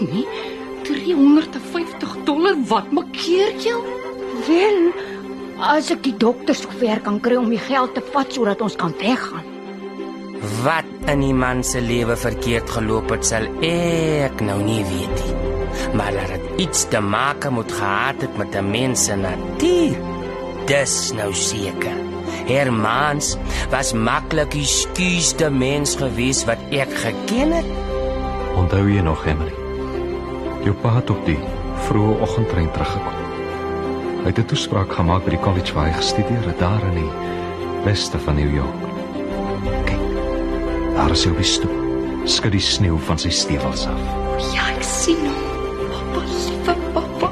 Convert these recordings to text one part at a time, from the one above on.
nie. 350 dollar, wat maak keer jou? Wel, as ek die dokter sover kan kry om die geld te vat sodat ons kan weggaan. Wat in die man se lewe verkeerd geloop het, sal ek nou nie weet nie. Maar dat dit iets te maak moet gehad het met 'n mens se natuur. Dis nou seker. Hermans was maklik die skuiste mens gewees wat ek geken het. Onthou jy nog, Henry? Jou pa het op die vroeë oggendtrein teruggekom. Hy het 'n toespraak gemaak by die college waar hy gestudeer het daar in die weste van New York. Kyk, daar is hy op die stoep. Skud die sneeu van sy stewels af. Ja, ek sien hom. Papa, liewe papa.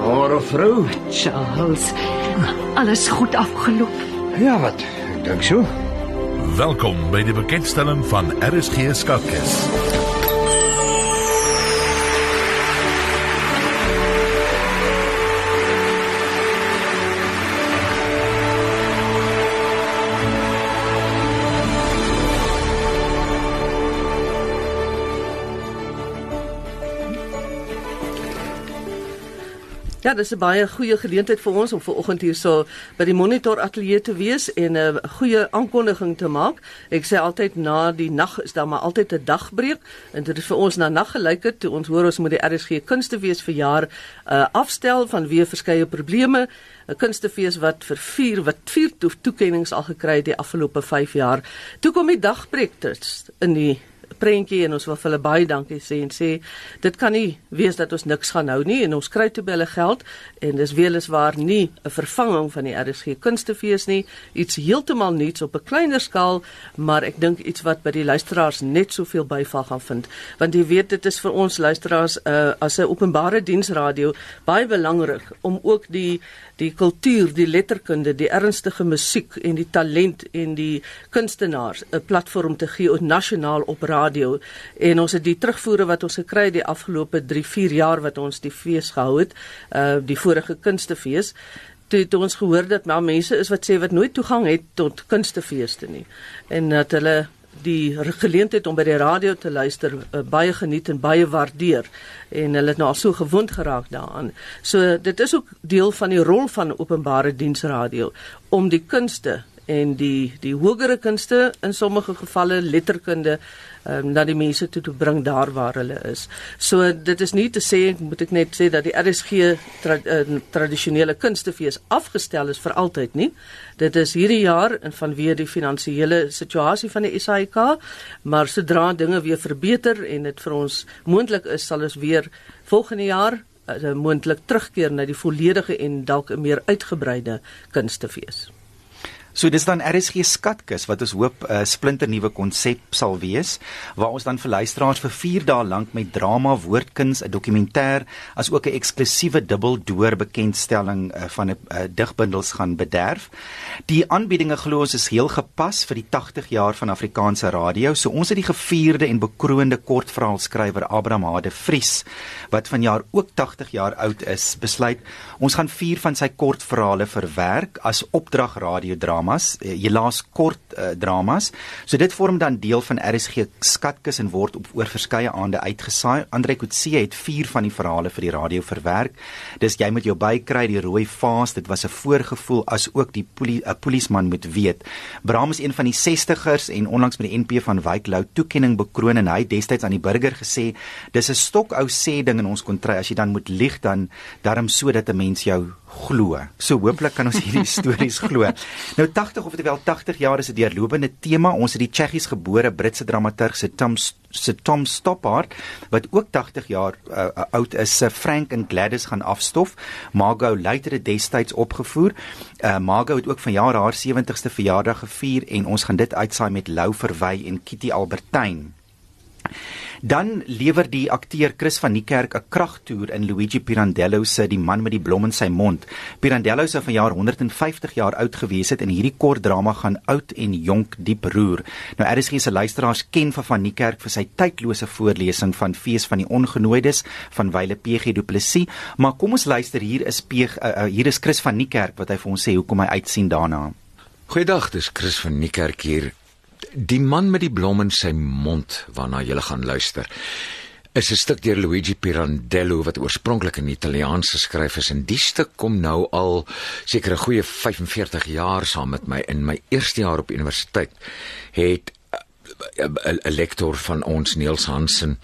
Môre vrou. Charles, alles goed afgeloop. Ja, wat? Ek dink so. Welkom by die bekendstelling van RSG Skatkis. Ja, dis 'n baie goeie geleentheid vir ons om vanoggend hier so by die Monitor Ateljee te wees en 'n goeie aankondiging te maak. Ek sê altyd na die nag is daar maar altyd 'n dagbreek en dit is vir ons na nag gelyk het toe ons hoor ons moet die RSG Kunstefees vir jaar uh, afstel vanweë verskeie probleme. 'n Kunstefees wat vir 4 wat 4 to toekenninge al gekry het die afgelope 5 jaar. Toe kom die dagbreek tussen in die prentjie en ons wil vir hulle baie dankie sê en sê dit kan nie wees dat ons niks gaan hou nie en ons kry toe by hulle geld en dis weliswaar nie 'n vervanging van die RSG Kunstefees nie iets heeltemal nuuts op 'n kleiner skaal maar ek dink iets wat by die luisteraars net soveel byval gaan vind want jy weet dit is vir ons luisteraars uh, as 'n openbare diensradio baie belangrik om ook die die kultuur, die letterkunde, die ernstige musiek en die talent en die kunstenaars 'n platform te gee op nasionaal op radio. En ons het die terugvoere wat ons gekry het die afgelope 3-4 jaar wat ons die fees gehou het, uh die vorige kunstefees toe het ons gehoor dat maar mense is wat sê wat nooit toegang het tot kunstefeeste nie en dat hulle die geleentheid om by die radio te luister uh, baie geniet en baie waardeer en hulle het nou al so gewoond geraak daaraan. So dit is ook deel van die rol van openbare diensradio om die kunste en die die hogere kunste in sommige gevalle letterkunde um, na die mense toe te bring daar waar hulle is. So dit is nie te sê moet ek net sê dat die RSG tra, uh, tradisionele kunstefees afgestel is vir altyd nie. Dit is hierdie jaar en vanweë die finansiële situasie van die SAIK, maar sodra dinge weer verbeter en dit vir ons moontlik is, sal ons weer volgende jaar uh, moontlik terugkeer na die volledige en dalk 'n meer uitgebreide kunstefees. So dis dan RSG Skatkis wat ons hoop 'n uh, splinter nuwe konsep sal wees waar ons dan vir luisteraars vir 4 dae lank met drama, woordkuns, 'n dokumentêr as ook 'n eksklusiewe dubbeldoor bekendstelling uh, van 'n uh, digbundels gaan bederf. Die aanbiedinge glo ons is heel gepas vir die 80 jaar van Afrikaanse radio. So ons het die gevierde en bekroonde kortverhaalskrywer Abraham Hade Vries wat vanjaar ook 80 jaar oud is, besluit ons gaan vier van sy kortverhale verwerk as opdrag radiodrama dramas, eh, helaas kort uh, dramas. So dit vorm dan deel van RSG Skatkis en word op oor verskeie aande uitgesaai. Andre Kutse het 4 van die verhale vir die radio verwerk. Dis jy met jou bykry die rooi vaas, dit was 'n voorgevoel as ook die poli 'n polisieman moet weet. Bram is een van die 60ers en onlangs met die NP van Wyk Lou toekenning bekroon en hy destyds aan die burger gesê dis 'n stokou sê ding in ons kontry as jy dan moet lieg dan darm sodat 'n mens jou glo. So hooplik kan ons hierdie stories glo. Nou 80 of terwyl 80 jaar is 'n deurlopende tema. Ons het die Tsjechies gebore Britse dramaturg se Tom se Tom Stoppard wat ook 80 jaar uh, uh, oud is, se Frank en Gladys gaan afstof. Margot later het destyds opgevoer. Uh, Margot het ook vanjaar haar 70ste verjaardag gevier en ons gaan dit uitsaai met Lou Verwy en Kitty Albertyn. Dan lewer die akteur Chris van Niekerk 'n kragtoer in Luigi Pirandello se Die man met die blom in sy mond. Pirandello sou vanjaar 150 jaar oud gewees het en hierdie kort drama gaan oud en jonk diep roer. Nou RSG se luisteraars ken van van Niekerk vir sy tydlose voorlesing van Fees van die Ongenooides van Wile PG Du Plessis, maar kom ons luister hier is PG uh, uh, hier is Chris van Niekerk wat hy vir ons sê hoekom hy uitsien daarna. Goeiedag, dis Chris van Niekerk hier Die man met die blom in sy mond waarna jy gaan luister is 'n stuk deur Luigi Pirandello wat oorspronklik in Italiaans geskryf is. En die stuk kom nou al seker 'n goeie 45 jaar saam met my. In my eerste jaar op universiteit het 'n lektor van ons Niels Hansen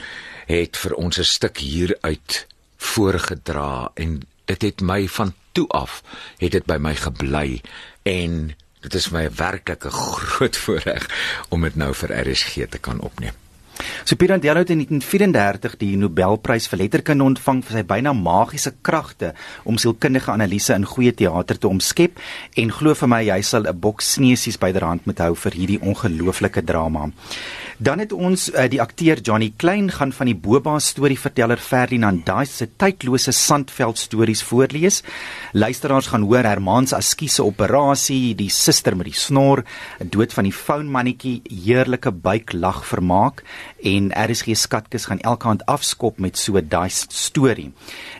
het vir ons 'n stuk hier uit voorgedra. En dit het my van toe af het dit by my gebly en dit is my werklik 'n groot voorreg om dit nou vir RSG te kan opneem. So Pirandello het in 1934 die Nobelprys vir letterkunde ontvang vir sy byna magiese kragte om sielkundige analise in goeie teater te omskep en glo vir my hy sal 'n boks sneesies byderhand moet hou vir hierdie ongelooflike drama. Dan het ons uh, die akteur Johnny Klein gaan van die Boba storieverteller Ferdinand Daes se tydlose Sandveld stories voorlees. Luisteraars gaan hoor Hermans Askiese operasie, die suster met die snor, dood van die founmannetjie, heerlike buiklag vermaak en RSG skatkis gaan elke aand afskop met so 'n Daes storie.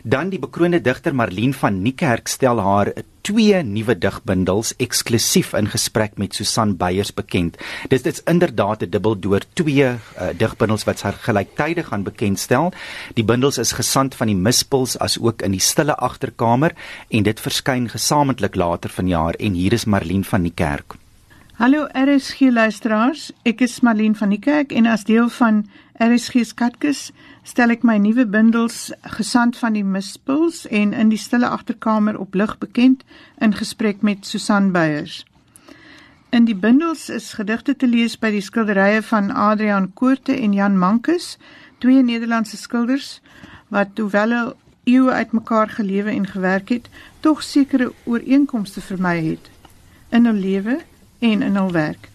Dan die bekroonde digter Marlene van Niekerk stel haar twee nuwe digbundels eksklusief in gesprek met Susan Beyers bekend. Dit is inderdaad 'n dubbeldoor twee uh, digbundels wat sy gelyktydig gaan bekendstel. Die bundels is gesand van die Mispuls as ook in die stille agterkamer en dit verskyn gesamentlik later vanjaar en hier is Marlene van die kerk. Hallo RSG luisteraars, ek is Marlene van die kerk en as deel van RSG Skatkis stel ek my nuwe bundels Gesand van die Mispuls en in die stille agterkamer op lig bekend in gesprek met Susan Beyers. In die bundels is gedigte te lees by die skilderye van Adrian Koorte en Jan Mankus, twee Nederlandse skilders wat hoewel hulle eeue uitmekaar gelewe en gewerk het, tog sekere ooreenkomste vermy het in hul lewe en in hul werk.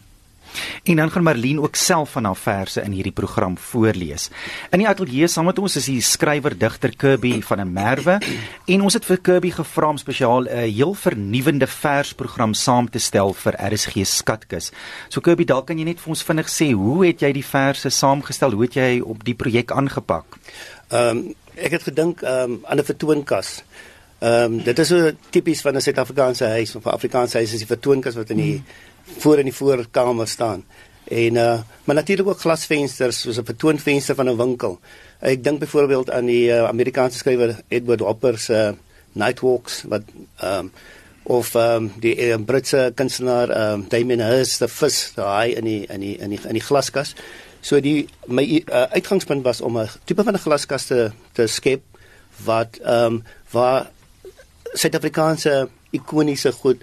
En dan gaan Marlene ook self van haar verse in hierdie program voorlees. In die ateljee saam met ons is die skrywer digter Kirby van der Merwe en ons het vir Kirby gevra om spesiaal 'n heel vernuwende versprogram saam te stel vir RSG Skatkis. So Kirby, dalk kan jy net vir ons vinnig sê hoe het jy die verse saamgestel? Hoe het jy op die projek aangepak? Ehm um, ek het gedink ehm um, aan 'n vertoonkas. Ehm um, dit is so tipies van 'n Suid-Afrikaanse huis of 'n Afrikaanse huis is die vertoonkas wat in die hmm voor in die voorkamer staan. En uh maar natuurlik ook glasvensters soos 'n vertoonvenster van 'n winkel. Ek dink byvoorbeeld aan die uh, Amerikaanse skrywer Edward Hopper se uh, Nightwalks wat ehm um, of ehm um, die uh, Britse kunstenaar ehm um, Damien Hirst se vis daai in die in die in die in die glaskas. So die my uh, uitgangspunt was om 'n tipe van 'n glaskas te, te skep wat ehm um, waar Suid-Afrikaanse ikoniese goed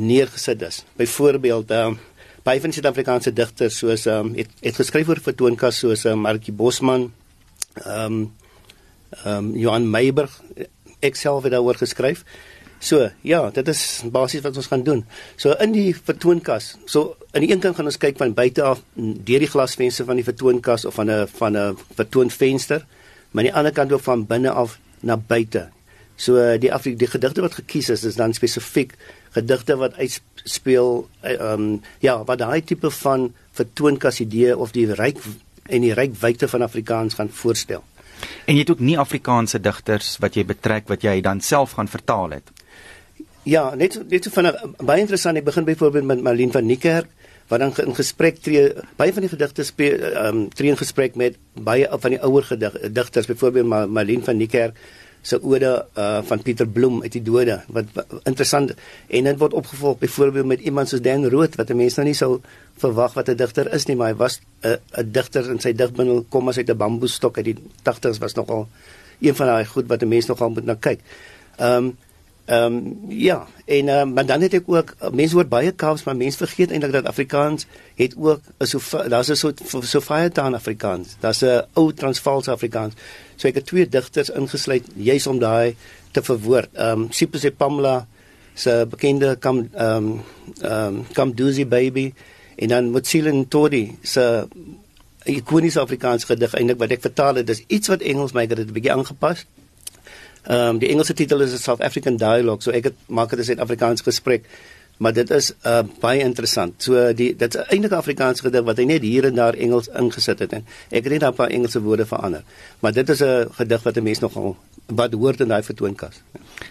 neergesit is. Byvoorbeeld, ehm um, baie van die Suid-Afrikaanse digters soos ehm um, het, het geskryf oor vertoonkas soos ehm um, Markie Bosman, ehm um, ehm um, Johan Meiberg, ek self het daaroor geskryf. So, ja, dit is basies wat ons gaan doen. So in die vertoonkas, so aan die een kant gaan ons kyk van buite af deur die glasvenster van die vertoonkas of van 'n van 'n vertoonvenster, maar aan die ander kant ook van binne af na buite. So die af die gedigte wat gekies is, is dan spesifiek gedigte wat uitspeel ehm um, ja, wat daai tipe van vertoonkas idee of die ryk en die ryk wyte van Afrikaans gaan voorstel. En jy het ook nie Afrikaanse digters wat jy betrek wat jy dan self gaan vertaal het. Ja, net net so van baie interessant. Ek begin byvoorbeeld met Marlene van Niekerk wat dan in gesprek tree baie van die gedigte ehm um, tree in gesprek met baie van die ouer gedigters byvoorbeeld Marlene van Niekerk se ode uh, van Pieter Bloem uit die dode wat, wat interessant en dit word opgevolg byvoorbeeld met iemand soos Dan Rood wat 'n mens nou nie sou verwag wat 'n digter is nie maar hy was 'n uh, 'n digter in sy digbundel kom as uit 'n bamboestok uit die 80's was nogal een van daai goed wat 'n mens nogal moet na kyk. Ehm um, Ehm um, ja, en um, maar dan het ek ook mense hoor baie Kaaps, maar mense vergeet eintlik dat Afrikaans het ook so daar's 'n soort so baie taal Afrikaans. Daar's 'n ou Transvaalse Afrikaans. So ek het twee digters ingesluit juis om daai te verwoord. Ehm um, Sipho Pamela se bekende kam ehm ehm kam doozy baby en dan Motsilin Todi se ikoniese Afrikaans gedig eintlik wat ek vertaal het. Dis iets wat Engels my het 'n bietjie aangepas. Ehm um, die Engelse titel is South African Dialogue, so ek het maak dit 'n Suid-Afrikaans gesprek, maar dit is uh baie interessant. So die dit's eintlik 'n Afrikaanse gedig wat hy net hier en daar Engels ingesit het en ek het net 'n paar Engelse woorde verander. Maar dit is 'n gedig wat 'n mens nogal wat hoort in daai vertoonkas.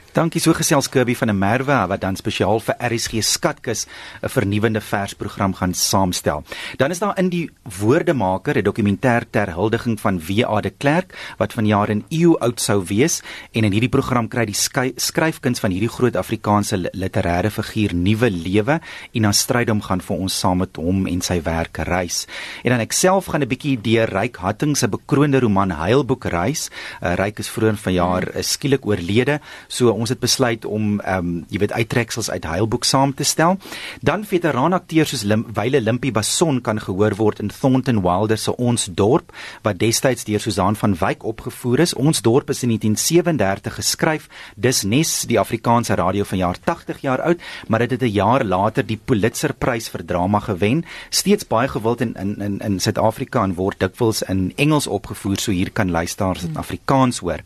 Dankie so gesels Kirby van der Merwe wat dan spesiaal vir RSG Skatkis 'n vernuwende versprogram gaan saamstel. Dan is daar in die Woordemaker 'n dokumentêr ter huldiging van W.A. de Klerk wat vanjaar in eeu oud sou wees en in hierdie program kry die skryfkuns van hierdie groot Afrikaanse literêre figuur nuwe lewe en dan stryd om gaan vir ons saam met hom en sy werk reis. En dan ek self gaan 'n bietjie deur Ryk Hatting se bekroonde roman Heilboek reis. Uh, Ryk is vroeër vanjaar uh, skielik oorlede, so ons het besluit om ehm um, jy weet uittreksels uit Heilboek saam te stel. Dan veteraanakteurs soos Lim, Wile Limpie Bason kan gehoor word in Thornton Wilder se Ons Dorp wat destyds deur Susan van Wyk opgevoer is. Ons Dorp is in 1937 geskryf. Dis nes die Afrikaanse radio van jaar 80 jaar oud, maar dit het 'n jaar later die Pulitzerprys vir drama gewen. Steeds baie gewild in in in in Suid-Afrika en word dikwels in Engels opgevoer, so hier kan luisteraars dit Afrikaans hoor.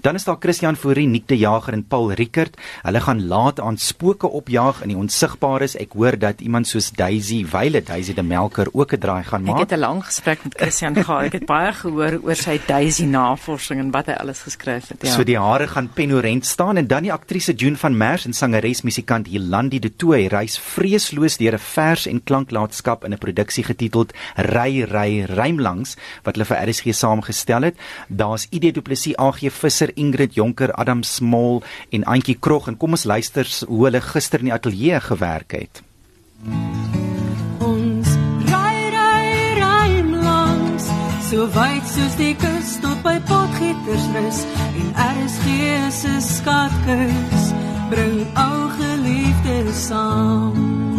Dan is daar Christian Fourie, Nick de Jager en Paul Rickert. Hulle gaan laat aan spooke opjaag in die onsigbares. Ek hoor dat iemand soos Daisy Wyle, Daisy de Melker ook 'n draai gaan maak. Ek het 'n lang gesprek met Christian gehad. Ek het baie gehoor oor sy Daisy navorsing en wat hy alles geskryf het. Ja. So die hare gaan penorent staan en dan die aktrise June van Merwe en sangeres musikant Hilandi de Tooy reis vreesloos deur 'n vers en klanklaatskap in 'n produksie getiteld Ry ry rymlangs wat hulle vir RSG saamgestel het. Daar's ID Du Plessis, AG Visser, Ingrid Jonker, Adam Small en Antjie Krog en kom ons luister hoe hulle gister in die ateljee gewerk het. Ons ry ry rymlangs so wyd soos die kus tot by Potgietersrus en RSG se skatkis bring ou geliefdes saam.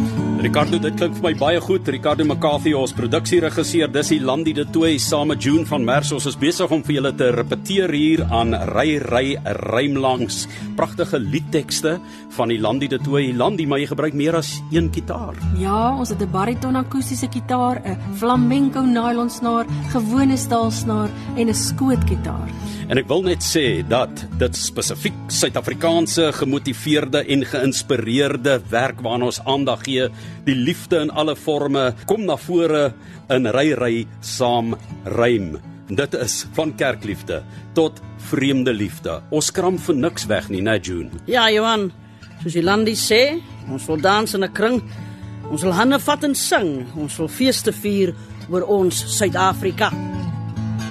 Ricardo, dit klink vir my baie goed. Ricardo McCarthy, ons produksieregisseur, dis die Landie de Tooi saam met June van Merwe. Ons is besig om vir julle te repeteer hier aan Ry Ry Rymlangs. Pragtige liedtekste van die Landie de Tooi. Landie, maar jy gebruik meer as een kitaar. Ja, ons het 'n bariton akoestiese kitaar, 'n flamenco nylonsnaar, gewone staalsnaar en 'n skootkitaar. En ek wil net sê dat dit spesifiek Suid-Afrikaanse gemotiveerde en geïnspireerde werk waarna ons aandag gee, die liefde in alle forme kom na vore in ry ry saam rym. Dit is van kerkliefde tot vreemde liefde. Ons skram vir niks weg nie, né, June? Ja, Johan. Soos die landie sê, ons wil dans in 'n kring. Ons wil hande vat en sing. Ons wil feeste vier oor ons Suid-Afrika.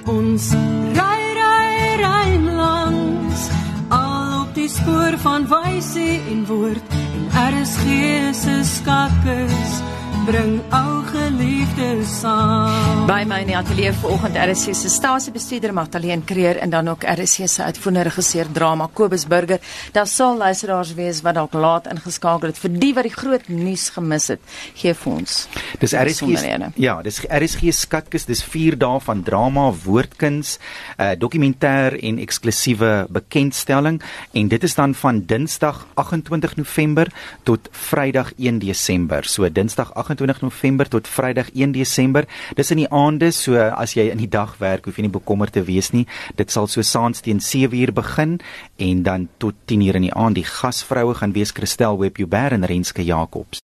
Ons ry ry ry langs al op die spoor van wyse en woord en RSG se skatkis bring ou geliefdes saam. By my in die ateljee vanoggend RSC se stasiebestuurder Magdalene Creer en dan ook RSC se uitvoerende regisseur drama Kobus Burger. Daar sal luisteraars wees wat dalk laat ingeskakel het vir die wat die groot nuus gemis het. Gee vir ons. Dis RSG. Ja, dis RSG skatkis. Dis 4 dae van drama, woordkuns, uh, dokumentêr en eksklusiewe bekendstelling en dit is dan van Dinsdag 28 November tot Vrydag 1 Desember. So Dinsdag 28 November tot Vrydag 1 Desember. Dis in die aande, so as jy in die dag werk, hoef jy nie bekommerd te wees nie. Dit sal so saans teen 7uur begin en dan tot 10uur in die aand. Die gasvroue gaan wees Christel Webjuber en Renske Jacobs.